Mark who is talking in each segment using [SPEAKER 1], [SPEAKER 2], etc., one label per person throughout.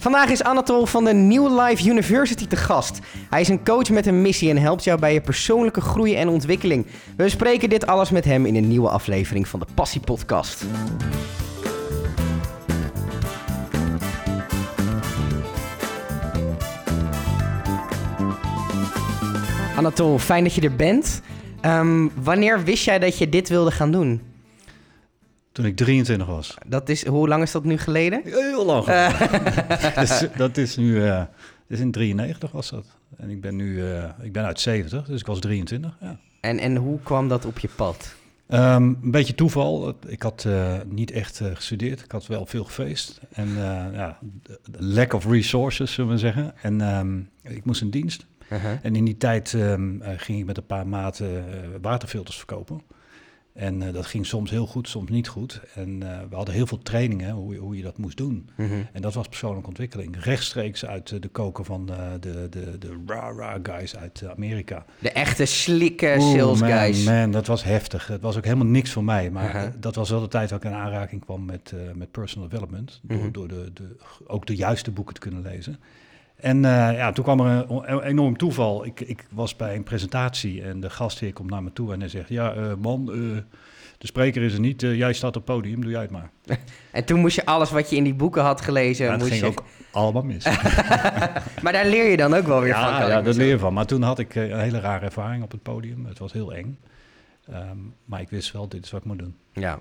[SPEAKER 1] Vandaag is Anatol van de New Life University te gast. Hij is een coach met een missie en helpt jou bij je persoonlijke groei en ontwikkeling. We bespreken dit alles met hem in een nieuwe aflevering van de Passie Podcast. Anatol, fijn dat je er bent. Ehm, wanneer wist jij dat je dit wilde gaan doen?
[SPEAKER 2] Toen ik 23 was.
[SPEAKER 1] Dat is, hoe lang is dat nu geleden?
[SPEAKER 2] Heel lang. dus, dat is nu, uh, is in 93 was dat. En ik ben nu, uh, ik ben uit 70, dus ik was 23. Ja.
[SPEAKER 1] En, en hoe kwam dat op je pad?
[SPEAKER 2] Um, een beetje toeval. Ik had uh, niet echt gestudeerd. Ik had wel veel gefeest. En ja, lack of resources, zullen we zeggen. En um, ik moest een dienst. -huh. En in die tijd um, ging ik met een paar maten waterfilters verkopen. En uh, dat ging soms heel goed, soms niet goed. En uh, we hadden heel veel trainingen hoe, hoe je dat moest doen. Mm -hmm. En dat was persoonlijke ontwikkeling. Rechtstreeks uit uh, de koken van de, de, de rah-rah guys uit Amerika.
[SPEAKER 1] De echte slikke sales
[SPEAKER 2] man,
[SPEAKER 1] guys.
[SPEAKER 2] Man, dat was heftig. Het was ook helemaal niks voor mij. Maar -huh. dat was wel de tijd dat ik in aanraking kwam met, met personal development. Door, mm -hmm. door de, de, ook de juiste boeken te kunnen lezen. En uh, ja, toen kwam er een, een enorm toeval. Ik, ik, was bij een presentatie en de gastheer komt naar me toe en hij zegt... Ja, uh, man, uh, de spreker is er niet. jij staat op het podium, doe jij het maar.
[SPEAKER 1] en toen moest je alles wat je in die boeken had gelezen...
[SPEAKER 2] Ja, dat
[SPEAKER 1] moest
[SPEAKER 2] ging
[SPEAKER 1] je...
[SPEAKER 2] ook allemaal mis.
[SPEAKER 1] maar daar leer je dan ook wel weer
[SPEAKER 2] ja,
[SPEAKER 1] van.
[SPEAKER 2] Ja, daar leer je van. Maar toen had ik een hele rare ervaring op het podium. Het was heel eng. Um, maar ik wist wel, dit is wat ik moet doen.
[SPEAKER 1] Ja.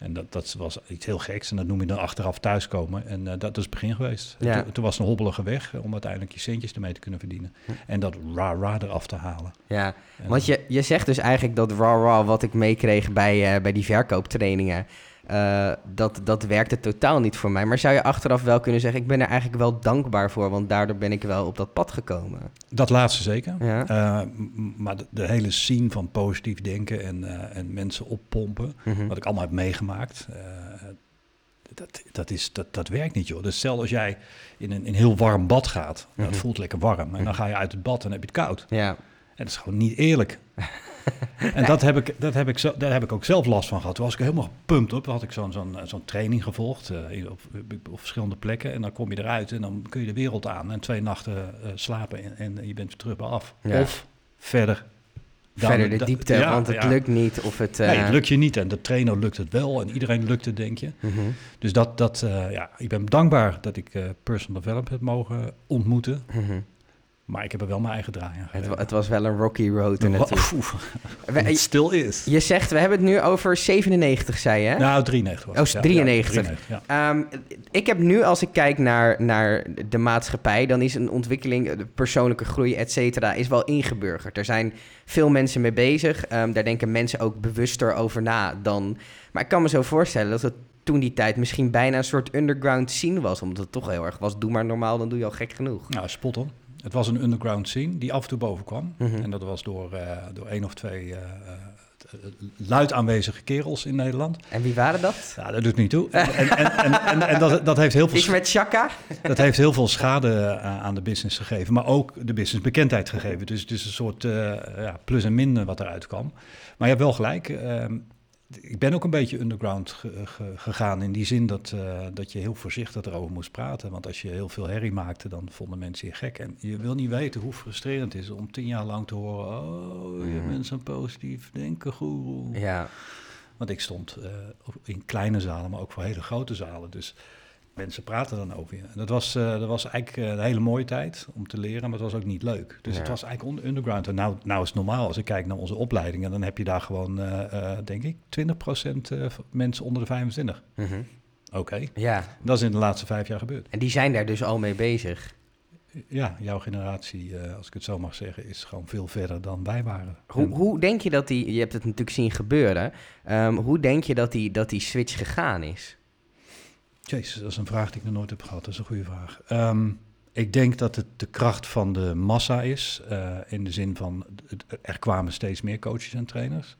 [SPEAKER 2] En dat, dat was iets heel geks. En dat noem je dan achteraf thuiskomen. En uh, dat is het begin geweest.
[SPEAKER 1] Ja.
[SPEAKER 2] Toen, toen was het een hobbelige weg om uiteindelijk je centjes ermee te kunnen verdienen.
[SPEAKER 1] Hm.
[SPEAKER 2] En dat ra-ra eraf te halen.
[SPEAKER 1] Ja, want je, je zegt dus eigenlijk dat ra-ra wat ik meekreeg bij, uh, bij die verkooptrainingen... Uh, dat, dat werkte totaal niet voor mij. Maar zou je achteraf wel kunnen zeggen... ik ben er eigenlijk wel dankbaar voor... want daardoor ben ik wel op dat pad gekomen.
[SPEAKER 2] Dat laatste zeker.
[SPEAKER 1] Ja.
[SPEAKER 2] Uh, maar de, de, hele scene van positief denken... en, uh, en mensen oppompen... Mm -hmm. wat ik allemaal heb meegemaakt... eh, dat, dat, is, dat, dat werkt niet, joh. Dus stel als jij in een, in heel warm bad gaat... Mm -hmm. dat voelt lekker warm... en dan ga je uit het bad en heb je het koud.
[SPEAKER 1] Ja.
[SPEAKER 2] En dat is gewoon niet eerlijk. en dat heb, ik, dat heb ik zo, daar heb ik ook zelf last van gehad. Toen was ik helemaal gepumpt op. Had ik zo'n zo'n zo'n training gevolgd uh, op, op, verschillende plekken. En dan kom je eruit en dan kun je de wereld aan. En twee nachten uh, slapen en, en, je bent terug af.
[SPEAKER 1] Ja.
[SPEAKER 2] Of verder.
[SPEAKER 1] Dan, verder de diepte, ja, want het ja. lukt niet. Of het,
[SPEAKER 2] uh... nee, het lukt je niet. En de trainer lukt het wel. En iedereen lukt het, denk je.
[SPEAKER 1] Mm -hmm.
[SPEAKER 2] Dus dat, dat ja, ik ben dankbaar dat ik personal development heb mogen ontmoeten.
[SPEAKER 1] Mm -hmm.
[SPEAKER 2] Maar ik heb er wel mijn eigen draai aan
[SPEAKER 1] het, het, was wel een rocky road naartoe.
[SPEAKER 2] Het stil is.
[SPEAKER 1] Je zegt, we hebben het nu over 97, zei je?
[SPEAKER 2] Nou, 93 was
[SPEAKER 1] het. Oh, 93.
[SPEAKER 2] Ja, 93
[SPEAKER 1] ja. um, ik heb nu, als ik kijk naar, naar de maatschappij... dan is een ontwikkeling, de persoonlijke groei, et cetera... is wel ingeburgerd. Er zijn veel mensen mee bezig. Um, daar denken mensen ook bewuster over na dan... Maar ik kan me zo voorstellen dat het toen die tijd misschien bijna een soort underground scene was. Omdat het toch heel erg was, doe maar normaal, dan doe je al gek genoeg.
[SPEAKER 2] Nou, spot on. Het was een underground scene die af en toe boven kwam.
[SPEAKER 1] Mhm.
[SPEAKER 2] Mm -hmm. En dat was door, uh, door één of twee uh, luid aanwezige kerels in Nederland.
[SPEAKER 1] En wie waren dat?
[SPEAKER 2] Ja, dat doet niet toe. En, en, en, en, dat, dat heeft heel veel...
[SPEAKER 1] Iets met Chaka?
[SPEAKER 2] Dat heeft heel veel schade aan de business gegeven. Maar ook de business bekendheid gegeven. Dus het is een soort ja, plus en min wat eruit kwam. Maar je hebt wel gelijk. Uh, ik ben ook een beetje underground ge, ge, gegaan in die zin dat, uh, dat je heel voorzichtig erover moest praten. Want als je heel veel herrie maakte, dan vonden mensen je gek. En je wil niet weten hoe frustrerend het is om tien jaar lang te horen... oh, je bent zo'n positief denken goeroe.
[SPEAKER 1] Ja.
[SPEAKER 2] Want ik stond uh, in kleine zalen, maar ook voor hele grote zalen. Dus mensen praten dan over je. Dat was, uh, dat was eigenlijk een hele mooie tijd om te leren, maar het was ook niet leuk. Dus ja. het was eigenlijk underground. En nou, nou is het normaal, als ik kijk naar onze opleidingen, dan heb je daar gewoon, uh, uh, denk ik, 20% mensen onder de 25.
[SPEAKER 1] Mm -hmm.
[SPEAKER 2] Oké. Okay.
[SPEAKER 1] Ja.
[SPEAKER 2] Dat is in de laatste vijf jaar gebeurd.
[SPEAKER 1] En die zijn daar dus al mee bezig.
[SPEAKER 2] Ja, jouw generatie, als ik het zo mag zeggen, is gewoon veel verder dan wij waren.
[SPEAKER 1] Hoe, hoe denk je dat die, je hebt het natuurlijk zien gebeuren, um, hoe denk je dat die, dat die switch gegaan is?
[SPEAKER 2] Jezus, dat is een vraag die ik nog nooit heb gehad. Dat is een goede vraag. Um, ik denk dat het de kracht van de massa is. Uh, in de zin van, er kwamen steeds meer coaches en trainers.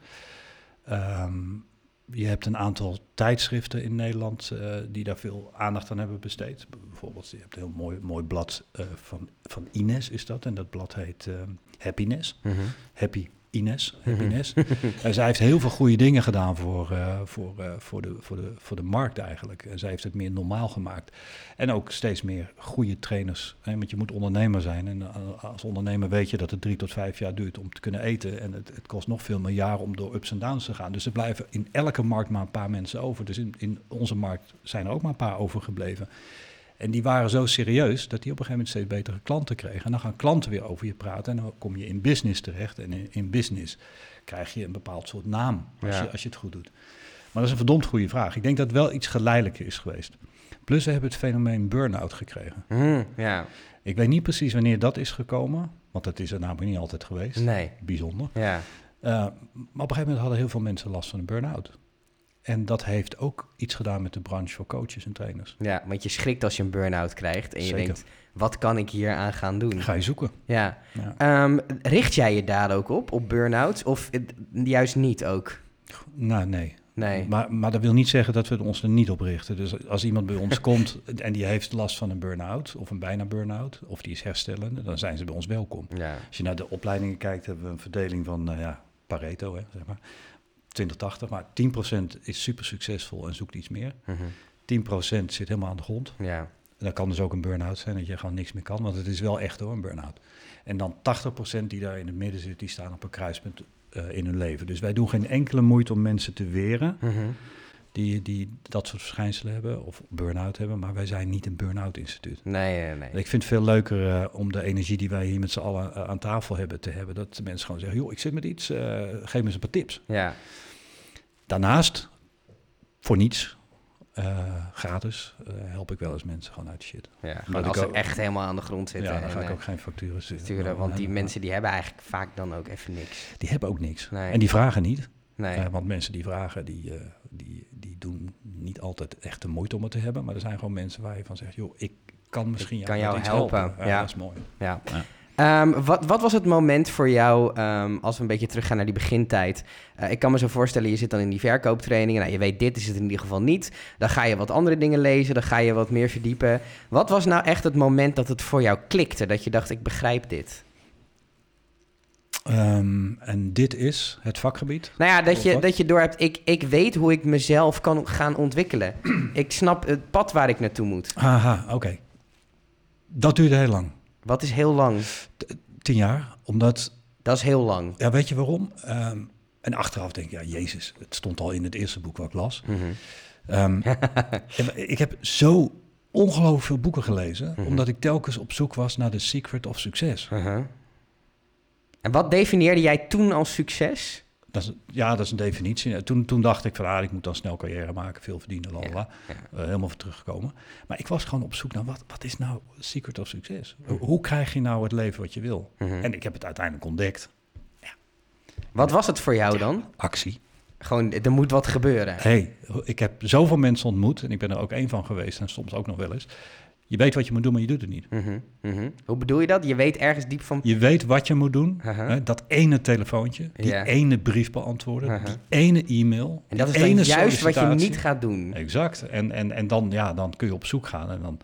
[SPEAKER 2] Um, je hebt een aantal tijdschriften in Nederland uh, die daar veel aandacht aan hebben besteed. Bijvoorbeeld, je hebt een heel mooi, mooi blad uh, van, van Ines is dat. En dat blad heet uh, Happiness.
[SPEAKER 1] Mm -hmm.
[SPEAKER 2] Happy Ines, Ines. en zij heeft heel veel goede dingen gedaan voor, uh, voor, uh, voor, de, voor, de, voor de markt eigenlijk. En zij heeft het meer normaal gemaakt. En ook steeds meer goede trainers. Hè? Want je moet ondernemer zijn. En als ondernemer weet je dat het drie tot vijf jaar duurt om te kunnen eten. En het, het kost nog veel meer jaren om door ups en downs te gaan. Dus er blijven in elke markt maar een paar mensen over. Dus in, in onze markt zijn er ook maar een paar overgebleven. En die waren zo serieus dat die op een gegeven moment steeds betere klanten kregen. En dan gaan klanten weer over je praten en dan kom je in business terecht. En in, in business krijg je een bepaald soort naam als, je, als je het goed doet. Maar dat is een verdomd goede vraag. Ik denk dat het wel iets geleidelijker is geweest. Plus we hebben het fenomeen burn-out gekregen.
[SPEAKER 1] Mm, ja.
[SPEAKER 2] Ik weet niet precies wanneer dat is gekomen, want dat is er namelijk niet altijd geweest.
[SPEAKER 1] Nee.
[SPEAKER 2] Bijzonder.
[SPEAKER 1] Ja.
[SPEAKER 2] Uh, maar op een gegeven moment hadden heel veel mensen last van een burn-out. En dat heeft ook iets gedaan met de branche voor coaches en trainers.
[SPEAKER 1] Ja, want je schrikt als je een burn-out krijgt en je
[SPEAKER 2] Zeker.
[SPEAKER 1] denkt, wat kan ik hier aan gaan doen?
[SPEAKER 2] Ga je zoeken.
[SPEAKER 1] Ja.
[SPEAKER 2] Ja.
[SPEAKER 1] Ehm, richt jij je daar ook op, op burn-outs, of eh, juist niet ook?
[SPEAKER 2] Nou, nee.
[SPEAKER 1] Nee.
[SPEAKER 2] Maar, maar dat wil niet zeggen dat we ons er niet op richten. Dus als iemand bij ons komt en die heeft last van een burn-out of een bijna burn-out, of die is herstellende, dan zijn ze bij ons welkom.
[SPEAKER 1] Ja.
[SPEAKER 2] Als je naar de opleidingen kijkt, hebben we een verdeling van nou ja, Pareto, hè, zeg maar. 20-80, maar 10% is super succesvol en zoekt iets meer.
[SPEAKER 1] Mhm.
[SPEAKER 2] 10% zit helemaal aan de grond.
[SPEAKER 1] Ja.
[SPEAKER 2] En dat kan dus ook een burn-out zijn, dat je gewoon niks meer kan, want het is wel echt hoor, een burn-out. En dan 80% die daar in het midden zit, die staan op een kruispunt uh, in hun leven. Dus wij doen geen enkele moeite om mensen te weren
[SPEAKER 1] Mhm.
[SPEAKER 2] Die, die dat soort verschijnselen hebben of burn-out hebben, maar wij zijn niet een burn-out instituut.
[SPEAKER 1] Nee, nee, nee.
[SPEAKER 2] Ik vind het veel leuker uh, om de energie die wij hier met z'n allen uh, aan tafel hebben te hebben, dat de mensen gewoon zeggen, joh, ik zit met iets, uh, geef me eens een paar tips.
[SPEAKER 1] Ja.
[SPEAKER 2] Daarnaast, voor niets, gratis, help ik wel eens mensen gewoon uit de shit.
[SPEAKER 1] Ja, gewoon
[SPEAKER 2] ik
[SPEAKER 1] als ze
[SPEAKER 2] ook-
[SPEAKER 1] echt helemaal aan de grond zitten.
[SPEAKER 2] Ja, dan ga ik
[SPEAKER 1] eh,
[SPEAKER 2] ook geen facturen sturen.
[SPEAKER 1] want die mensen die hebben eigenlijk vaak dan ook even niks.
[SPEAKER 2] Die hebben ook niks.
[SPEAKER 1] Nee.
[SPEAKER 2] En die vragen niet.
[SPEAKER 1] Nee.
[SPEAKER 2] Eh, want mensen die vragen, die, die, die doen niet altijd echt de moeite om het te hebben. Maar er zijn gewoon mensen waar je van zegt, joh, ik kan misschien
[SPEAKER 1] Ik kan jou
[SPEAKER 2] iets
[SPEAKER 1] helpen,
[SPEAKER 2] Ja,
[SPEAKER 1] ja.
[SPEAKER 2] dat is mooi.
[SPEAKER 1] Ja.
[SPEAKER 2] Ja.
[SPEAKER 1] Ehm, wat, wat was het moment voor jou, ehm, als we een beetje teruggaan naar die begintijd? Eh, ik kan me zo voorstellen, je zit dan in die verkooptrainingen. Nou, je weet, dit is het in ieder geval niet. Dan ga je wat andere dingen lezen, dan ga je wat meer verdiepen. Wat was nou echt het moment dat het voor jou klikte? Dat je dacht, ik begrijp dit?
[SPEAKER 2] Um, en dit is het vakgebied.
[SPEAKER 1] Nou ja, dat je, dat je door hebt, ik, ik weet hoe ik mezelf kan gaan ontwikkelen. ik snap het pad waar ik naartoe moet.
[SPEAKER 2] Haha, oké. Dat duurde heel lang.
[SPEAKER 1] Wat is heel lang?
[SPEAKER 2] Tien jaar. Omdat,
[SPEAKER 1] Dat is heel lang.
[SPEAKER 2] ja, weet je waarom? Um, en achteraf denk ik, ja, Jezus, het stond al in het eerste boek wat ik las.
[SPEAKER 1] Mhm.
[SPEAKER 2] Um, ik heb zo ongelooflijk veel boeken gelezen,
[SPEAKER 1] Mhm.
[SPEAKER 2] omdat ik telkens op zoek was naar de secret of succes.
[SPEAKER 1] Uh-huh. En wat definieerde jij toen als succes?
[SPEAKER 2] Dat is, ja, dat is een definitie. Toen, toen dacht ik van, ah, ik moet dan snel carrière maken, veel verdienen, lalala.
[SPEAKER 1] Ja,
[SPEAKER 2] Uh, helemaal voor teruggekomen. Maar ik was gewoon op zoek naar, wat, wat is nou secret of succes? Hoe, hoe krijg je nou het leven wat je wil?
[SPEAKER 1] Mhm.
[SPEAKER 2] En ik heb het uiteindelijk ontdekt.
[SPEAKER 1] Wat was het voor jou dan?
[SPEAKER 2] Actie.
[SPEAKER 1] Gewoon, er moet wat gebeuren.
[SPEAKER 2] hey, ik heb zoveel mensen ontmoet, en ik ben er ook één van geweest, en soms ook nog wel eens. Je weet wat je moet doen, maar je doet het niet.
[SPEAKER 1] Mhm, mhm. Hoe bedoel je dat? Je weet ergens diep van...
[SPEAKER 2] Je weet wat je moet doen. Hè, dat ene telefoontje, die ene brief beantwoorden, die ene e-mail.
[SPEAKER 1] En dat is
[SPEAKER 2] ene
[SPEAKER 1] juist wat je niet gaat doen.
[SPEAKER 2] Exact. En, en, en dan, ja, dan kun je op zoek gaan en dan,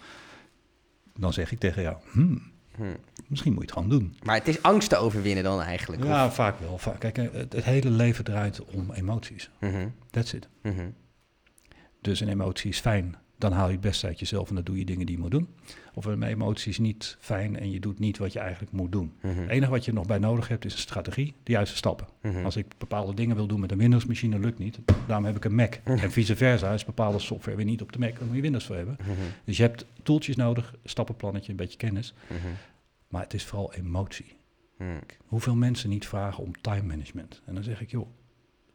[SPEAKER 2] dan zeg ik tegen jou, hmm,
[SPEAKER 1] Hm.
[SPEAKER 2] misschien moet je het gewoon doen.
[SPEAKER 1] Maar het is angst te overwinnen dan eigenlijk. of-
[SPEAKER 2] Ja, vaak wel. Vaak. Kijk, eh, het, het hele leven draait om emoties.
[SPEAKER 1] Mhm,
[SPEAKER 2] That's it. Dus een emotie is fijn, dan haal je het beste uit jezelf en dan doe je dingen die je moet doen. Of een emotie is niet fijn en je doet niet wat je eigenlijk moet doen.
[SPEAKER 1] Mhm.
[SPEAKER 2] Het enige wat je nog bij nodig hebt is een strategie, de juiste stappen.
[SPEAKER 1] Mhm.
[SPEAKER 2] Als ik bepaalde dingen wil doen met een Windows-machine, lukt niet. Daarom heb ik een Mac. En vice versa, is bepaalde software weer niet op de Mac, dan moet je Windows voor hebben.
[SPEAKER 1] Mhm,
[SPEAKER 2] Dus je hebt toeltjes nodig, stappenplannetje, een beetje kennis.
[SPEAKER 1] mhm,
[SPEAKER 2] Maar het is vooral emotie.
[SPEAKER 1] mhm.
[SPEAKER 2] Hoeveel mensen niet vragen om time management? En dan zeg ik, joh,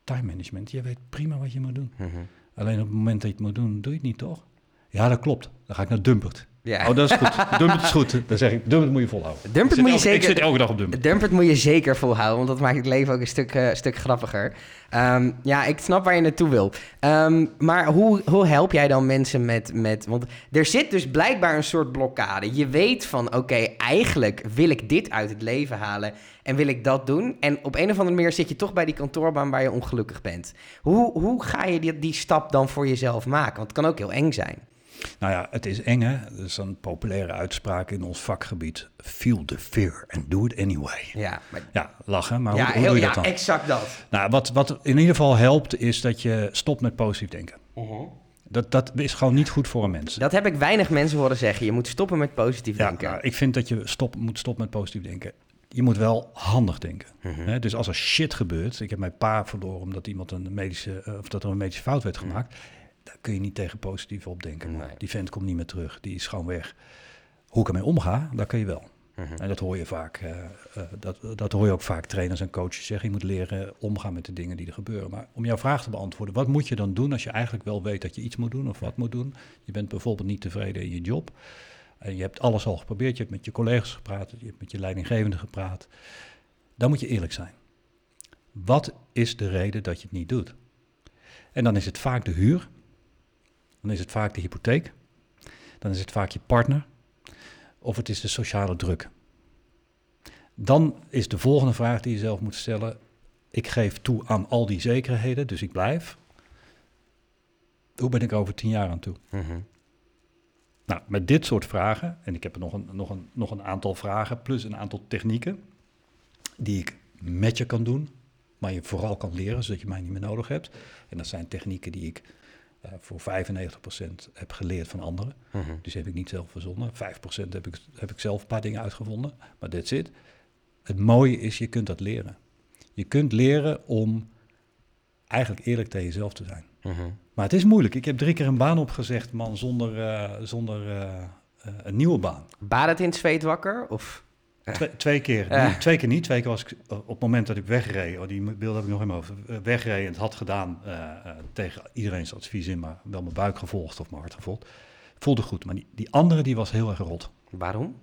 [SPEAKER 2] time management, je weet prima wat je moet doen.
[SPEAKER 1] Mhm.
[SPEAKER 2] Alleen op het moment dat je het moet doen, doe je het niet, toch? Ja, dat klopt. Dan ga ik naar Dumpert.
[SPEAKER 1] Ja.
[SPEAKER 2] Oh, dat is goed. Dumpert is goed. Dan zeg ik, Dumpert moet je volhouden.
[SPEAKER 1] Dumpert
[SPEAKER 2] Ik zit
[SPEAKER 1] moet je
[SPEAKER 2] elke-
[SPEAKER 1] zeker-
[SPEAKER 2] Ik zit elke dag op Dumpert.
[SPEAKER 1] Dumpert moet je zeker volhouden, want dat maakt het leven ook een stuk, eh, stuk grappiger. Ehm, ja, ik snap waar je naartoe wil. Ehm, maar hoe, hoe help jij dan mensen met, met... Want er zit dus blijkbaar een soort blokkade. Je weet van, oké, eigenlijk wil ik dit uit het leven halen en wil ik dat doen. En op een of andere manier zit je toch bij die kantoorbaan waar je ongelukkig bent. Hoe, hoe ga je die, die stap dan voor jezelf maken? Want het kan ook heel eng zijn.
[SPEAKER 2] Nou ja, het is eng hè. Dat is een populaire uitspraak in ons vakgebied. Feel the fear and do it anyway.
[SPEAKER 1] Ja,
[SPEAKER 2] maar... ja lachen, maar
[SPEAKER 1] ja,
[SPEAKER 2] hoe, hoe doe je dat
[SPEAKER 1] ja,
[SPEAKER 2] dan?
[SPEAKER 1] exact dat.
[SPEAKER 2] Nou, wat, wat in ieder geval helpt is dat je stopt met positief denken.
[SPEAKER 1] Uh
[SPEAKER 2] Dat, dat is gewoon niet goed voor een mens.
[SPEAKER 1] Dat heb ik weinig mensen horen zeggen. Je moet stoppen met positief
[SPEAKER 2] ja,
[SPEAKER 1] denken.
[SPEAKER 2] Nou, ik vind dat je stop, moet stoppen met positief denken. Je moet wel handig denken.
[SPEAKER 1] Mhm.
[SPEAKER 2] Hè? Dus als er shit gebeurt, ik heb mijn pa verloren omdat iemand een medische, eh, of dat er een medische fout werd gemaakt, daar kun je niet tegen positief op denken.
[SPEAKER 1] Nee.
[SPEAKER 2] Die vent komt niet meer terug, die is gewoon weg. Hoe ik ermee omga, daar kun je wel.
[SPEAKER 1] Mhm.
[SPEAKER 2] En dat hoor je vaak. eh, eh, dat, dat hoor je ook vaak trainers en coaches zeggen. Je moet leren omgaan met de dingen die er gebeuren. Maar om jouw vraag te beantwoorden, wat moet je dan doen als je eigenlijk wel weet dat je iets moet doen of wat moet doen? Je bent bijvoorbeeld niet tevreden in je job. En je hebt alles al geprobeerd. Je hebt met je collega's gepraat, je hebt met je leidinggevende gepraat. Dan moet je eerlijk zijn. Wat is de reden dat je het niet doet? En dan is het vaak de huur. Dan is het vaak de hypotheek. Dan is het vaak je partner of het is de sociale druk. Dan is de volgende vraag die je zelf moet stellen: ik geef toe aan al die zekerheden, dus ik blijf. Hoe ben ik over tien jaar aan toe?
[SPEAKER 1] Mhm.
[SPEAKER 2] Nou, met dit soort vragen, en ik heb er nog een, nog, een, nog een aantal vragen, plus een aantal technieken, die ik met je kan doen, maar je vooral kan leren, zodat je mij niet meer nodig hebt. En dat zijn technieken die ik uh, voor 95% heb geleerd van anderen.
[SPEAKER 1] Mhm.
[SPEAKER 2] Dus heb ik niet zelf verzonnen. 5% heb ik, heb ik zelf een paar dingen uitgevonden. Maar that's it. Het mooie is, je kunt dat leren. Je kunt leren om eigenlijk eerlijk tegen jezelf te zijn.
[SPEAKER 1] Mhm.
[SPEAKER 2] Maar het is moeilijk. Ik heb drie keer een baan opgezegd, man, zonder, uh, zonder uh, een nieuwe baan.
[SPEAKER 1] Baat het in het zweet wakker? Of?
[SPEAKER 2] Twee, twee keer. Nee, twee keer niet. Twee keer was ik op het moment dat ik wegreed. Oh, die beelden heb ik nog in mijn hoofd. Wegreed en het had gedaan uh, tegen iedereen's advies in, maar wel mijn buik gevolgd of mijn hart gevolgd. Voelde goed. Maar die, die andere die was heel erg rot.
[SPEAKER 1] Waarom?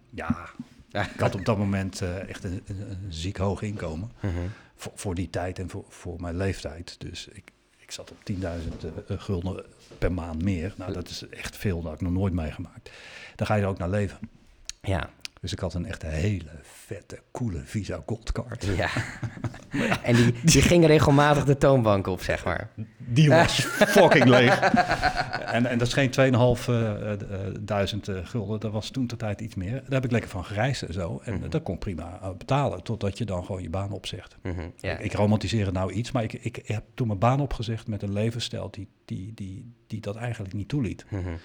[SPEAKER 2] Ja, ik had op dat moment uh, echt een, een, een, ziek hoog inkomen.
[SPEAKER 1] Mhm.
[SPEAKER 2] Voor, voor, die tijd en voor, voor mijn leeftijd. Dus ik, ik zat op 10.000 gulden per maand meer. Nou, dat is echt veel. Dat heb ik nog nooit meegemaakt. Dan ga je er ook naar leven.
[SPEAKER 1] Ja.
[SPEAKER 2] Dus ik had een echt hele vette, coole Visa Goldcard.
[SPEAKER 1] Ja. en die, die ging regelmatig de toonbank op, zeg maar.
[SPEAKER 2] Die was fucking leeg. En, en dat is geen 2.500 uh, gulden. Dat was toen de tijd iets meer. Daar heb ik lekker van gereisd en zo. En mm -hmm. dat kon prima uh, betalen. Totdat je dan gewoon je baan opzegt.
[SPEAKER 1] Mm -hmm. ja.
[SPEAKER 2] ik, ik, romantiseer het nou iets. Maar ik, ik, heb toen mijn baan opgezegd met een levensstijl die, die, die, die dat eigenlijk niet toeliet.
[SPEAKER 1] Mm -hmm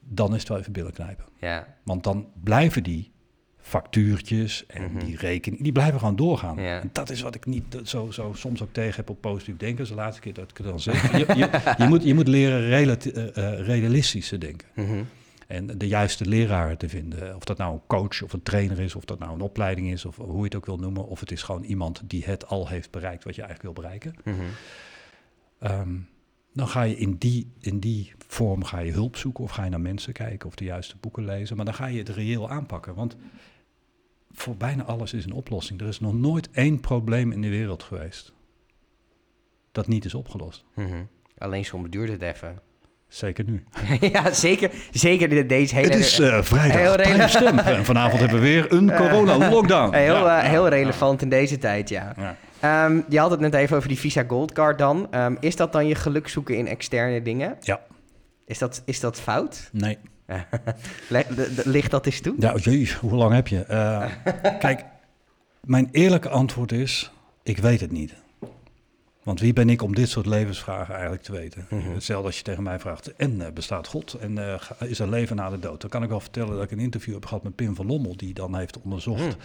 [SPEAKER 2] dan is het wel even billen knijpen.
[SPEAKER 1] Ja.
[SPEAKER 2] Want dan blijven die factuurtjes en mm -hmm. die rekening, die blijven gewoon doorgaan.
[SPEAKER 1] Ja.
[SPEAKER 2] En dat is wat ik niet zo, zo soms ook tegen heb op positief denken. Dat is de laatste keer dat ik het dan zeg. je, je, je, moet, je moet leren relati- uh, realistisch te denken.
[SPEAKER 1] Mm -hmm.
[SPEAKER 2] En de juiste leraren te vinden. Of dat nou een coach of een trainer is, of dat nou een opleiding is, of hoe je het ook wil noemen. Of het is gewoon iemand die het al heeft bereikt wat je eigenlijk wil bereiken.
[SPEAKER 1] Mm -hmm.
[SPEAKER 2] um, dan ga je in die, in die vorm ga je hulp zoeken of ga je naar mensen kijken of de juiste boeken lezen. Maar dan ga je het reëel aanpakken. Want voor bijna alles is een oplossing. Er is nog nooit één probleem in de wereld geweest dat niet is opgelost.
[SPEAKER 1] Mm -hmm. Alleen soms duurt het even.
[SPEAKER 2] Zeker nu.
[SPEAKER 1] ja, zeker. Zeker deze hele...
[SPEAKER 2] Het is uh, vrijdag, heel stem. En vanavond hebben we weer een corona-lockdown.
[SPEAKER 1] Heel,
[SPEAKER 2] ja,
[SPEAKER 1] uh, heel relevant in deze tijd, ja. Um, je had het net even over die Visa Gold Card dan. Um, is dat dan je geluk zoeken in externe dingen?
[SPEAKER 2] Ja.
[SPEAKER 1] Is dat, is dat fout?
[SPEAKER 2] Nee.
[SPEAKER 1] Ligt dat eens toe?
[SPEAKER 2] Ja, jee, hoe lang heb je? Uh, kijk, mijn eerlijke antwoord is, ik weet het niet. Want wie ben ik om dit soort levensvragen eigenlijk te weten? Mm -hmm. Hetzelfde als je tegen mij vraagt, en uh, bestaat God? En uh, is er leven na de dood? Dan kan ik wel vertellen dat ik een interview heb gehad met Pim van Lommel... die dan heeft onderzocht... Mm.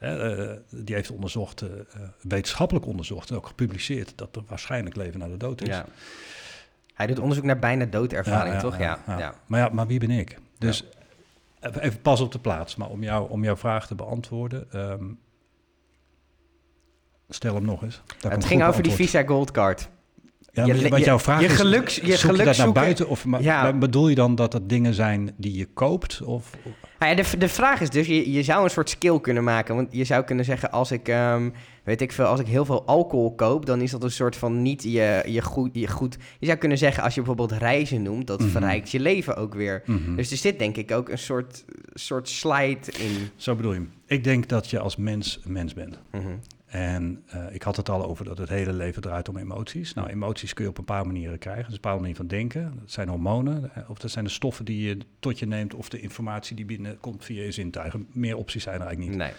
[SPEAKER 2] Uh, die heeft onderzocht, uh, wetenschappelijk onderzocht en ook gepubliceerd dat er waarschijnlijk leven na de dood is.
[SPEAKER 1] Ja. Hij doet onderzoek naar bijna doodervaring,
[SPEAKER 2] ja,
[SPEAKER 1] toch? Ja,
[SPEAKER 2] ja, Maar ja, maar wie ben ik? Dus even pas op de plaats, maar om, jou, om jouw vraag te beantwoorden, um, stel hem nog eens.
[SPEAKER 1] het ging over die Visa Gold Card.
[SPEAKER 2] Ja, je, wat jouw vraag
[SPEAKER 1] je
[SPEAKER 2] is,
[SPEAKER 1] geluks, je
[SPEAKER 2] zoek
[SPEAKER 1] geluk
[SPEAKER 2] je dat naar
[SPEAKER 1] zoeken,
[SPEAKER 2] buiten? Of
[SPEAKER 1] ja.
[SPEAKER 2] bedoel je dan dat dat dingen zijn die je koopt? Of?
[SPEAKER 1] Nou ja, de, de vraag is dus, je, je zou een soort skill kunnen maken. Want je zou kunnen zeggen, als ik, um, weet ik veel, als ik heel veel alcohol koop... dan is dat een soort van niet je, je, goed, je goed... Je zou kunnen zeggen, als je bijvoorbeeld reizen noemt... dat
[SPEAKER 2] Mhm.
[SPEAKER 1] verrijkt je leven ook weer.
[SPEAKER 2] Mhm.
[SPEAKER 1] Dus er zit denk ik ook een soort, soort slide in.
[SPEAKER 2] Zo bedoel je hem. Ik denk dat je als mens een mens bent.
[SPEAKER 1] Mhm.
[SPEAKER 2] En uh, ik had het al over dat het hele leven draait om emoties. Nou, emoties kun je op een paar manieren krijgen. Dat is een bepaalde manier van denken. Dat zijn hormonen, of dat zijn de stoffen die je tot je neemt, of de informatie die binnenkomt via je zintuigen. Meer opties zijn er eigenlijk niet.
[SPEAKER 1] Nee.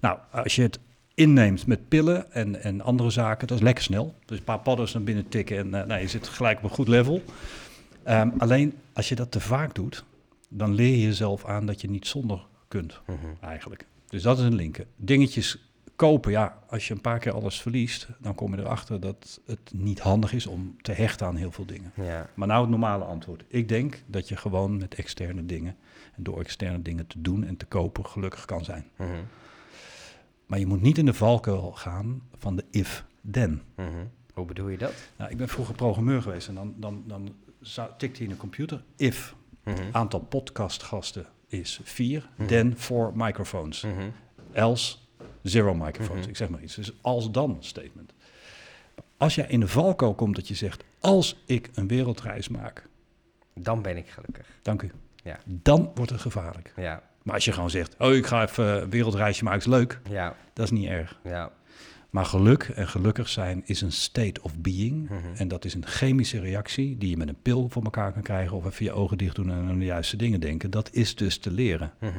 [SPEAKER 2] Nou, als je het inneemt met pillen en, en andere zaken, dat is lekker snel. Dus een paar padders naar binnen tikken en uh, nou, je zit gelijk op een goed level. Um, alleen als je dat te vaak doet, dan leer je jezelf aan dat je niet zonder kunt, mm -hmm. eigenlijk. Dus dat is een linker. Dingetjes kopen, ja, als je een paar keer alles verliest, dan kom je erachter dat het niet handig is om te hechten aan heel veel dingen.
[SPEAKER 1] Ja.
[SPEAKER 2] Maar nou het normale antwoord. Ik denk dat je gewoon met externe dingen en door externe dingen te doen en te kopen gelukkig kan zijn.
[SPEAKER 1] Mm -hmm.
[SPEAKER 2] Maar je moet niet in de valkuil gaan van de if-then.
[SPEAKER 1] Mm -hmm. Hoe bedoel je dat?
[SPEAKER 2] Nou, ik ben vroeger programmeur geweest en dan, dan, dan tikte hij in een computer if. Aantal podcastgasten is vier, then four microphones. Else zero microphones. Ik zeg maar iets. Dus als dan statement. Als jij in de valkuil komt dat je zegt, als ik een wereldreis maak.
[SPEAKER 1] Dan ben ik gelukkig.
[SPEAKER 2] Dank u.
[SPEAKER 1] Ja.
[SPEAKER 2] Dan wordt het gevaarlijk.
[SPEAKER 1] Ja.
[SPEAKER 2] Maar als je gewoon zegt, oh ik ga even een wereldreisje maken, is leuk.
[SPEAKER 1] Ja.
[SPEAKER 2] Dat is niet erg.
[SPEAKER 1] Ja.
[SPEAKER 2] Maar geluk en gelukkig zijn is een state of being.
[SPEAKER 1] Mhm.
[SPEAKER 2] En dat is een chemische reactie die je met een pil voor elkaar kan krijgen. Of even je ogen dicht doen en aan de juiste dingen denken. Dat is dus te leren.
[SPEAKER 1] Mhm.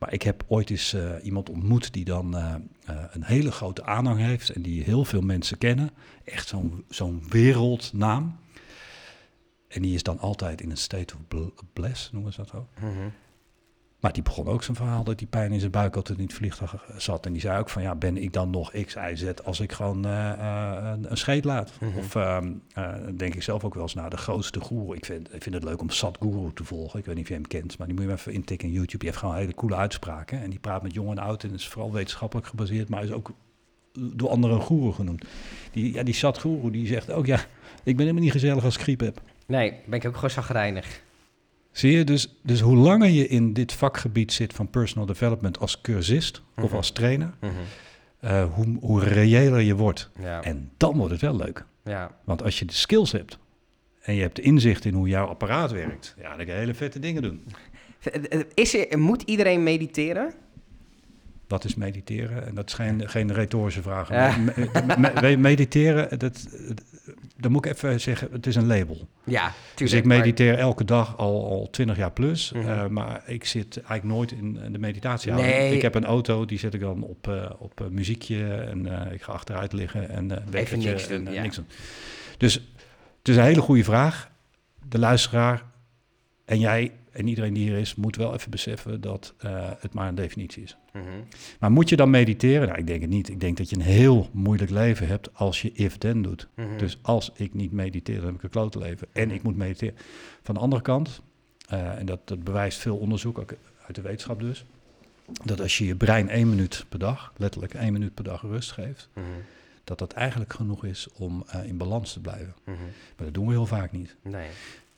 [SPEAKER 2] Maar ik heb ooit eens uh, iemand ontmoet die dan uh, uh, een hele grote aanhang heeft. En die heel veel mensen kennen. Echt zo'n zo'n wereldnaam. En die is dan altijd in een state of bl bless, noemen ze dat ook.
[SPEAKER 1] Mhm.
[SPEAKER 2] Maar die begon ook zijn verhaal dat die pijn in zijn buik altijd in het vliegtuig zat. En die zei ook van, ja, ben ik dan nog X, Y, Z als ik gewoon uh, uh, een scheet laat?
[SPEAKER 1] Mhm.
[SPEAKER 2] Of uh, denk ik zelf ook wel eens, nou, de grootste goeroe. Ik vind, ik vind het leuk om Sadhguru te volgen. Ik weet niet of je hem kent, maar die moet je even intikken in YouTube. Die heeft gewoon hele coole uitspraken. En die praat met jong en oud en is vooral wetenschappelijk gebaseerd, maar is ook door anderen een goeroe genoemd. Die, ja, die Sadhguru, die zegt ook, ja, ik ben helemaal niet gezellig als ik griep heb.
[SPEAKER 1] Nee, ben ik ook gewoon zagrijnig.
[SPEAKER 2] Zie je, dus, dus hoe langer je in dit vakgebied zit van personal development als cursist of
[SPEAKER 1] Mhm.
[SPEAKER 2] als trainer,
[SPEAKER 1] Mhm.
[SPEAKER 2] uh, hoe, hoe reëler je wordt.
[SPEAKER 1] Ja.
[SPEAKER 2] En dan wordt het wel leuk.
[SPEAKER 1] ja.
[SPEAKER 2] Want als je de skills hebt en je hebt de inzicht in hoe jouw apparaat werkt, ja, dan kan je hele vette dingen doen.
[SPEAKER 1] Is er, moet iedereen mediteren?
[SPEAKER 2] Wat is mediteren? En dat is geen, geen retorische vraag.
[SPEAKER 1] Ja.
[SPEAKER 2] Me- me- me- mediteren, dat, dan moet ik even zeggen, het is een label.
[SPEAKER 1] Ja, tuurlijk.
[SPEAKER 2] Dus ik
[SPEAKER 1] maar-
[SPEAKER 2] mediteer elke dag al, al 20 jaar plus.
[SPEAKER 1] Mhm.
[SPEAKER 2] eh, maar ik zit eigenlijk nooit in de meditatie.
[SPEAKER 1] Nee.
[SPEAKER 2] Ik heb een auto, die zet ik dan op, eh, op eh, muziekje. En ik ga achteruit liggen en wekkertje
[SPEAKER 1] niks doen,
[SPEAKER 2] en,
[SPEAKER 1] ja.
[SPEAKER 2] niks doen. Dus het is een hele goede vraag. De luisteraar en jij en iedereen die hier is, moet wel even beseffen dat eh, het maar een definitie is.
[SPEAKER 1] Mhm.
[SPEAKER 2] Maar moet je dan mediteren? Nou, ik denk het niet. Ik denk dat je een heel moeilijk leven hebt als je if-then doet.
[SPEAKER 1] Mhm.
[SPEAKER 2] Dus als ik niet mediteer, dan heb ik een klote leven. En ik moet mediteren. Van de andere kant, eh, en dat, dat bewijst veel onderzoek, ook uit de wetenschap dus, dat als je je brein één minuut per dag, letterlijk één minuut per dag rust geeft,
[SPEAKER 1] Mhm.
[SPEAKER 2] dat dat eigenlijk genoeg is om eh, in balans te blijven.
[SPEAKER 1] Mhm.
[SPEAKER 2] Maar dat doen we heel vaak niet.
[SPEAKER 1] Nee.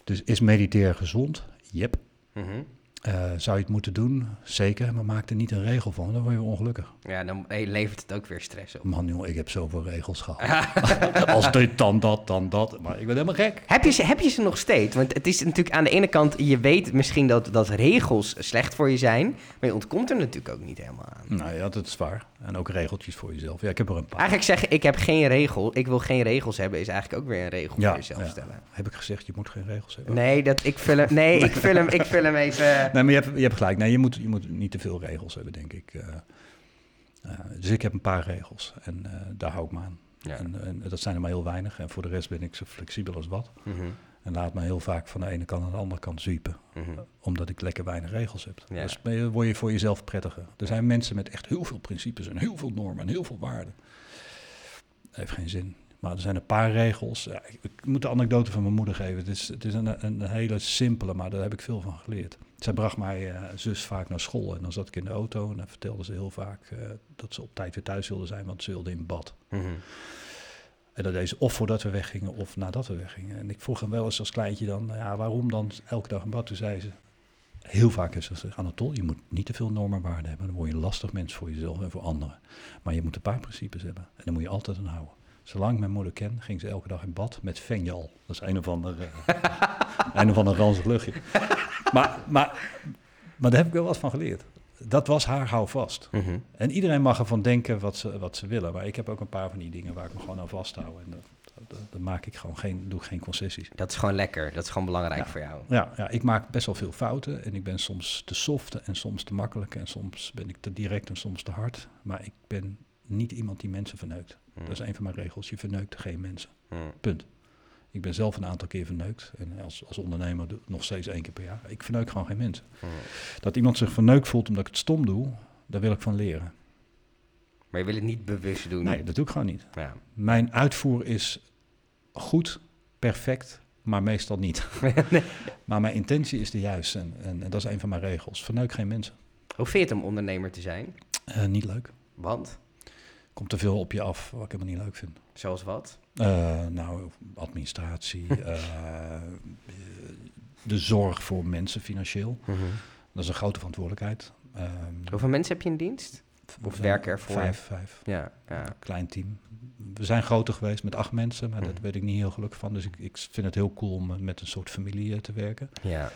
[SPEAKER 2] Dus is mediteren gezond? Yep.
[SPEAKER 1] Mm-hmm.
[SPEAKER 2] Eh, zou je het moeten doen? Zeker, maar maak er niet een regel van, dan word je ongelukkig.
[SPEAKER 1] Ja, dan levert het ook weer stress op.
[SPEAKER 2] Man, ik heb zoveel regels gehad. Als dit, dan dat, dan dat. Maar ik ben helemaal gek.
[SPEAKER 1] Heb je, ze, heb je ze nog steeds? Want het is natuurlijk aan de ene kant, je weet misschien dat, dat regels slecht voor je zijn, maar je ontkomt er natuurlijk ook niet helemaal aan.
[SPEAKER 2] Nou ja, dat is waar. En ook regeltjes voor jezelf. Ja, ik heb er een paar.
[SPEAKER 1] Eigenlijk zeggen, ik heb geen regel, ik wil geen regels hebben, is eigenlijk ook weer een regel
[SPEAKER 2] Ja,
[SPEAKER 1] voor jezelf
[SPEAKER 2] ja.
[SPEAKER 1] stellen.
[SPEAKER 2] Heb ik gezegd, je moet geen regels hebben?
[SPEAKER 1] Nee, dat, ik vul hem, nee, ik vul hem, ik vul hem even...
[SPEAKER 2] Nee, maar je hebt, je hebt gelijk. Nee, je moet, je moet niet te veel regels hebben, denk ik. Eh, eh, dus ik heb een paar regels en eh, daar hou ik me aan.
[SPEAKER 1] Ja.
[SPEAKER 2] En, en dat zijn er maar heel weinig. En voor de rest ben ik zo flexibel als wat.
[SPEAKER 1] Mhm,
[SPEAKER 2] En laat me heel vaak van de ene kant naar de andere kant zwiepen.
[SPEAKER 1] mhm.
[SPEAKER 2] Omdat ik lekker weinig regels heb.
[SPEAKER 1] Ja.
[SPEAKER 2] Dus word je voor jezelf prettiger. Er zijn mensen met echt heel veel principes en heel veel normen en heel veel waarden. Dat heeft geen zin. Maar er zijn een paar regels. Ja, ik, ik moet de anekdote van mijn moeder geven. Het is, het is een, een hele simpele, maar daar heb ik veel van geleerd. Zij bracht mijn eh, zus vaak naar school. En dan zat ik in de auto en dan vertelde ze heel vaak eh, dat ze op tijd weer thuis wilde zijn, want ze wilde in bad.
[SPEAKER 1] Mhm.
[SPEAKER 2] En dat deed ze of voordat we weggingen of nadat we weggingen. En ik vroeg hem wel eens als kleintje dan, ja, waarom dan elke dag in bad? Toen zei ze, heel vaak is ze, Anatol, je moet niet te veel normen en waarden hebben. Dan word je een lastig mens voor jezelf en voor anderen. Maar je moet een paar principes hebben. En daar moet je altijd aan houden. Zolang ik mijn moeder ken, ging ze elke dag in bad met fenjal. Dat is een of ander, eh, een of ander ranzig luchtje. Maar, maar, maar daar heb ik wel wat van geleerd. dat was haar houvast.
[SPEAKER 1] Mhm.
[SPEAKER 2] En iedereen mag ervan denken wat ze, wat ze willen. Maar ik heb ook een paar van die dingen waar ik me gewoon aan vasthoud. En dat, dat, dat maak ik gewoon geen, doe geen concessies.
[SPEAKER 1] Dat is gewoon lekker. Dat is gewoon belangrijk
[SPEAKER 2] Ja.
[SPEAKER 1] voor jou.
[SPEAKER 2] Ja, ja, ik maak best wel veel fouten. En ik ben soms te soft en soms te makkelijk. En soms ben ik te direct en soms te hard. Maar ik ben niet iemand die mensen verneukt.
[SPEAKER 1] Mm.
[SPEAKER 2] Dat is een van mijn regels. Je verneukt geen mensen.
[SPEAKER 1] Mm.
[SPEAKER 2] Punt. Ik ben zelf een aantal keer verneukt. En als, als ondernemer nog steeds één keer per jaar. Ik verneuk gewoon geen mensen. Dat iemand zich verneukt voelt omdat ik het stom doe, daar wil ik van leren.
[SPEAKER 1] Maar je wil het niet bewust doen.
[SPEAKER 2] Nee, dat doe ik gewoon niet.
[SPEAKER 1] Ja.
[SPEAKER 2] Mijn uitvoer is goed, perfect, maar meestal niet.
[SPEAKER 1] Nee.
[SPEAKER 2] Maar mijn intentie is de juiste en, en, en dat is een van mijn regels. Verneuk geen mensen.
[SPEAKER 1] Hoe vind je het om ondernemer te zijn?
[SPEAKER 2] Eh, niet leuk.
[SPEAKER 1] Want?
[SPEAKER 2] Komt te veel op je af wat ik helemaal niet leuk vind.
[SPEAKER 1] Zoals wat?
[SPEAKER 2] Eh, nou, administratie, eh, de zorg voor mensen financieel. Dat is een grote verantwoordelijkheid. Ehm,
[SPEAKER 1] Hoeveel mensen heb je in dienst? of werken er voor je?
[SPEAKER 2] Vijf, vijf.
[SPEAKER 1] Ja, ja.
[SPEAKER 2] klein team. We zijn groter geweest met acht mensen, maar dat
[SPEAKER 1] Mhm.
[SPEAKER 2] weet ik niet heel gelukkig van. Dus ik, ik vind het heel cool om met een soort familie eh, te werken.
[SPEAKER 1] ja,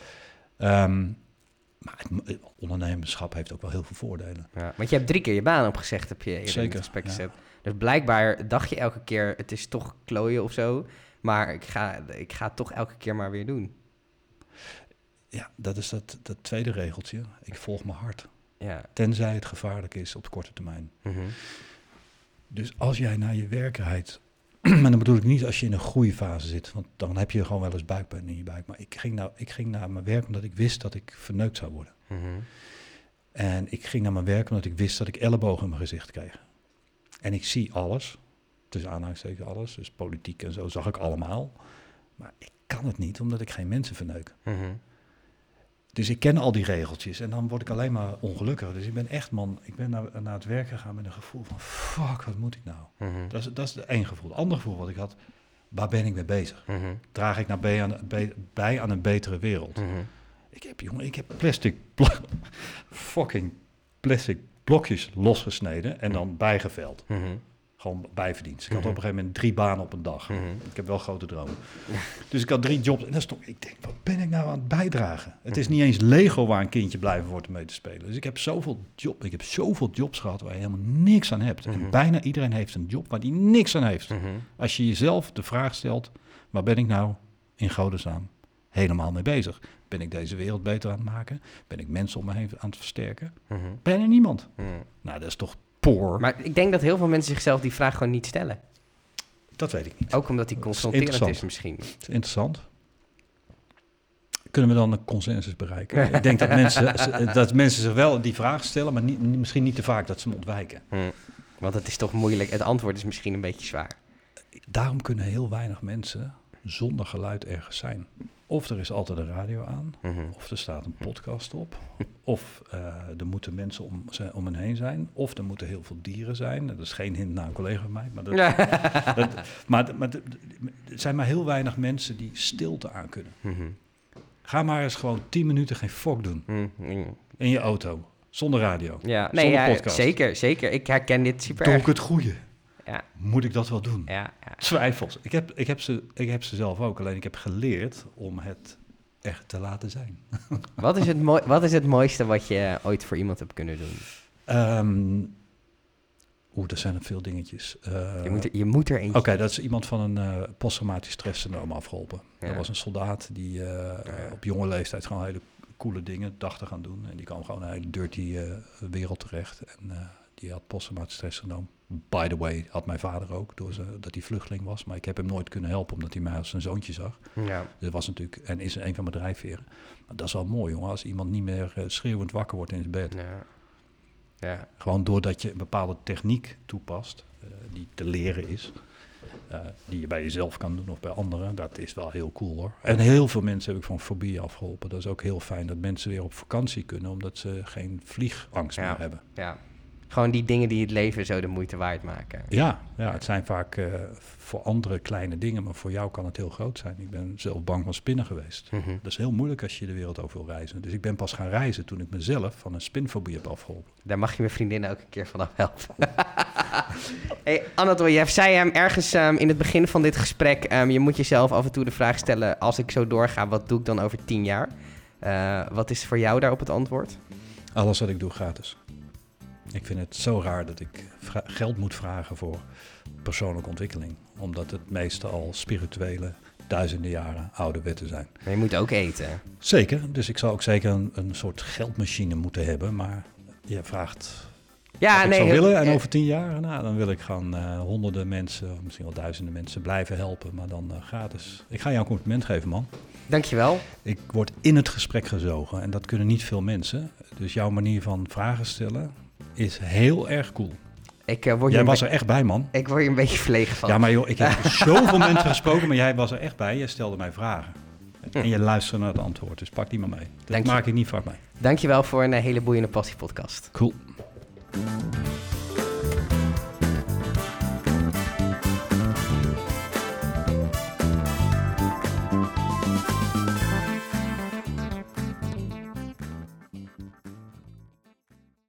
[SPEAKER 2] Ehm, maar het, het ondernemerschap heeft ook wel heel veel voordelen.
[SPEAKER 1] ja. Want je hebt drie keer je baan opgezegd, heb je in het gesprek
[SPEAKER 2] ja.
[SPEAKER 1] gezet. Dus blijkbaar dacht je elke keer, het is toch klooien of zo. Maar ik ga, ik ga het toch elke keer maar weer doen.
[SPEAKER 2] Ja, dat is dat, dat tweede regeltje. Ik volg mijn hart.
[SPEAKER 1] Ja.
[SPEAKER 2] Tenzij het gevaarlijk is op de korte termijn.
[SPEAKER 1] Mhm.
[SPEAKER 2] Dus als jij naar je werkelijkheid... maar dan bedoel ik niet als je in een groeifase zit. Want dan heb je gewoon wel eens buikpijn in je buik. Maar ik ging, nou, ik ging naar mijn werk omdat ik wist dat ik verneukt zou worden.
[SPEAKER 1] Mhm.
[SPEAKER 2] En ik ging naar mijn werk omdat ik wist dat ik ellebogen in mijn gezicht kreeg. En ik zie alles, tussen aanhalingstekens alles, dus politiek en zo zag ik allemaal. Maar ik kan het niet, omdat ik geen mensen verneuk.
[SPEAKER 1] Mhm.
[SPEAKER 2] Dus ik ken al die regeltjes en dan word ik alleen maar ongelukkig. Dus ik ben echt, man, ik ben naar, naar het werk gegaan met een gevoel van, fuck, wat moet ik nou?
[SPEAKER 1] Mhm.
[SPEAKER 2] Dat is, dat is het één gevoel. Het andere gevoel wat ik had, waar ben ik mee bezig?
[SPEAKER 1] Mhm.
[SPEAKER 2] Draag ik nou bij aan, bij, bij aan een betere wereld?
[SPEAKER 1] Mhm.
[SPEAKER 2] Ik heb, jongen, ik heb plastic, fucking plastic blokjes losgesneden en dan bijgeveld.
[SPEAKER 1] Mhm.
[SPEAKER 2] Gewoon bijverdiend. Ik had
[SPEAKER 1] Mhm.
[SPEAKER 2] op een gegeven moment drie banen op een dag.
[SPEAKER 1] Mhm.
[SPEAKER 2] Ik heb wel grote dromen. Dus ik had drie jobs. En dan stond ik, denk, wat ben ik nou aan het bijdragen? Het is niet eens Lego waar een kindje blijven wordt om mee te spelen. Dus ik heb zoveel, job, ik heb zoveel jobs gehad waar je helemaal niks aan hebt.
[SPEAKER 1] Mhm.
[SPEAKER 2] En bijna iedereen heeft een job waar die niks aan heeft.
[SPEAKER 1] Mhm.
[SPEAKER 2] Als je jezelf de vraag stelt, waar ben ik nou in godesnaam helemaal mee bezig? Ben ik deze wereld beter aan het maken? Ben ik mensen om me heen aan het versterken?
[SPEAKER 1] Mhm.
[SPEAKER 2] Bijna niemand.
[SPEAKER 1] Mhm.
[SPEAKER 2] Nou, dat is toch
[SPEAKER 1] Maar ik denk dat heel veel mensen zichzelf die vraag gewoon niet stellen.
[SPEAKER 2] dat weet ik niet.
[SPEAKER 1] Ook omdat die
[SPEAKER 2] is
[SPEAKER 1] confronterend is, misschien.
[SPEAKER 2] Is interessant. Kunnen we dan een consensus bereiken? ik denk dat mensen, dat mensen zich wel die vraag stellen, maar niet, misschien niet te vaak dat ze hem ontwijken.
[SPEAKER 1] Mhm. Want het is toch moeilijk. Het antwoord is misschien een beetje zwaar.
[SPEAKER 2] Daarom kunnen heel weinig mensen zonder geluid ergens zijn. Of er is altijd een radio aan,
[SPEAKER 1] Mhm.
[SPEAKER 2] of er staat een podcast op, of eh, er moeten mensen om, ze- om hen heen zijn, of er moeten heel veel dieren zijn. Dat is geen hint naar een collega van mij, maar, dat, dat, maar, maar er zijn maar heel weinig mensen die stilte aan kunnen.
[SPEAKER 1] Mhm.
[SPEAKER 2] Ga maar eens gewoon 10 minuten geen fok doen
[SPEAKER 1] Mhm.
[SPEAKER 2] in je auto, zonder radio.
[SPEAKER 1] Ja, nee,
[SPEAKER 2] Zonder
[SPEAKER 1] ja,
[SPEAKER 2] podcast.
[SPEAKER 1] zeker, zeker. Ik herken dit super
[SPEAKER 2] Doe ik het goede?
[SPEAKER 1] Ja,
[SPEAKER 2] Moet ik dat wel doen?
[SPEAKER 1] ja, ja.
[SPEAKER 2] Twijfels. Ik heb, ik, heb ze, ik heb ze zelf ook, alleen ik heb geleerd om het echt te laten zijn.
[SPEAKER 1] Wat, is het mooi, wat is het mooiste wat je ooit voor iemand hebt kunnen doen?
[SPEAKER 2] Ehm Oeh, er zijn er veel dingetjes. Eh,
[SPEAKER 1] Je moet er, je moet er eentje...
[SPEAKER 2] Oké, dat is iemand van een eh posttraumatisch stresssyndroom afgeholpen.
[SPEAKER 1] Ja.
[SPEAKER 2] Dat was een soldaat die eh,
[SPEAKER 1] Ja.
[SPEAKER 2] op jonge leeftijd gewoon hele coole dingen dacht te gaan doen. En die kwam gewoon in een hele dirty wereld terecht. En die had posttraumatisch. By the way, had mijn vader ook, door ze, dat hij vluchteling was. Maar ik heb hem nooit kunnen helpen, omdat hij mij als zijn zoontje zag.
[SPEAKER 1] Ja.
[SPEAKER 2] Dat was natuurlijk, en is een van mijn drijfveren. Maar dat is wel mooi, jongen, als iemand niet meer eh, schreeuwend wakker wordt in zijn bed.
[SPEAKER 1] Ja. Ja.
[SPEAKER 2] Gewoon doordat je een bepaalde techniek toepast, eh, die te leren is, eh, die je bij jezelf kan doen of bij anderen, dat is wel heel cool hoor. En heel veel mensen heb ik van fobie afgeholpen. Dat is ook heel fijn dat mensen weer op vakantie kunnen, omdat ze geen vliegangst
[SPEAKER 1] Ja.
[SPEAKER 2] meer hebben.
[SPEAKER 1] ja. Gewoon die dingen die het leven zo de moeite waard maken.
[SPEAKER 2] Ja, ja het zijn vaak eh, voor anderen kleine dingen, maar voor jou kan het heel groot zijn. Ik ben zelf bang van spinnen geweest.
[SPEAKER 1] Mhm.
[SPEAKER 2] Dat is heel moeilijk als je de wereld over wil reizen. Dus ik ben pas gaan reizen toen ik mezelf van een spinfobie heb afgeholpen.
[SPEAKER 1] Daar mag je mijn vriendin ook een keer vanaf helpen. hey, Anatol, jij zei hem ergens ehm, in het begin van dit gesprek... ehm, je moet jezelf af en toe de vraag stellen... als ik zo doorga, wat doe ik dan over tien jaar? Eh, wat is voor jou daarop het antwoord?
[SPEAKER 2] Alles wat ik doe gratis. Ik vind het zo raar dat ik geld moet vragen voor persoonlijke ontwikkeling. Omdat het meestal al spirituele, duizenden jaren oude wetten zijn.
[SPEAKER 1] Maar je moet ook eten.
[SPEAKER 2] Zeker, dus ik zou ook zeker een, een soort geldmachine moeten hebben. Maar je vraagt
[SPEAKER 1] ja, nee,
[SPEAKER 2] ik zou willen. En over tien jaar, nou, dan wil ik gewoon uh, honderden mensen, misschien wel duizenden mensen blijven helpen, maar dan uh, gratis. Ik ga jou een compliment geven, man.
[SPEAKER 1] Dankjewel.
[SPEAKER 2] Ik word in het gesprek gezogen en dat kunnen niet veel mensen. Dus jouw manier van vragen stellen is heel erg cool.
[SPEAKER 1] Ik, uh, word
[SPEAKER 2] jij was er echt bij, man.
[SPEAKER 1] Ik word je een beetje verlegen van.
[SPEAKER 2] Ja, maar joh, ik heb zoveel mensen gesproken, maar jij was er echt bij. Je stelde mij vragen. Hm. En je luisterde naar het antwoord, dus pak die maar mee. Dat maak ik niet vaak mee.
[SPEAKER 1] Dankjewel voor een hele boeiende passiepodcast.
[SPEAKER 2] Cool.
[SPEAKER 3] Thank you.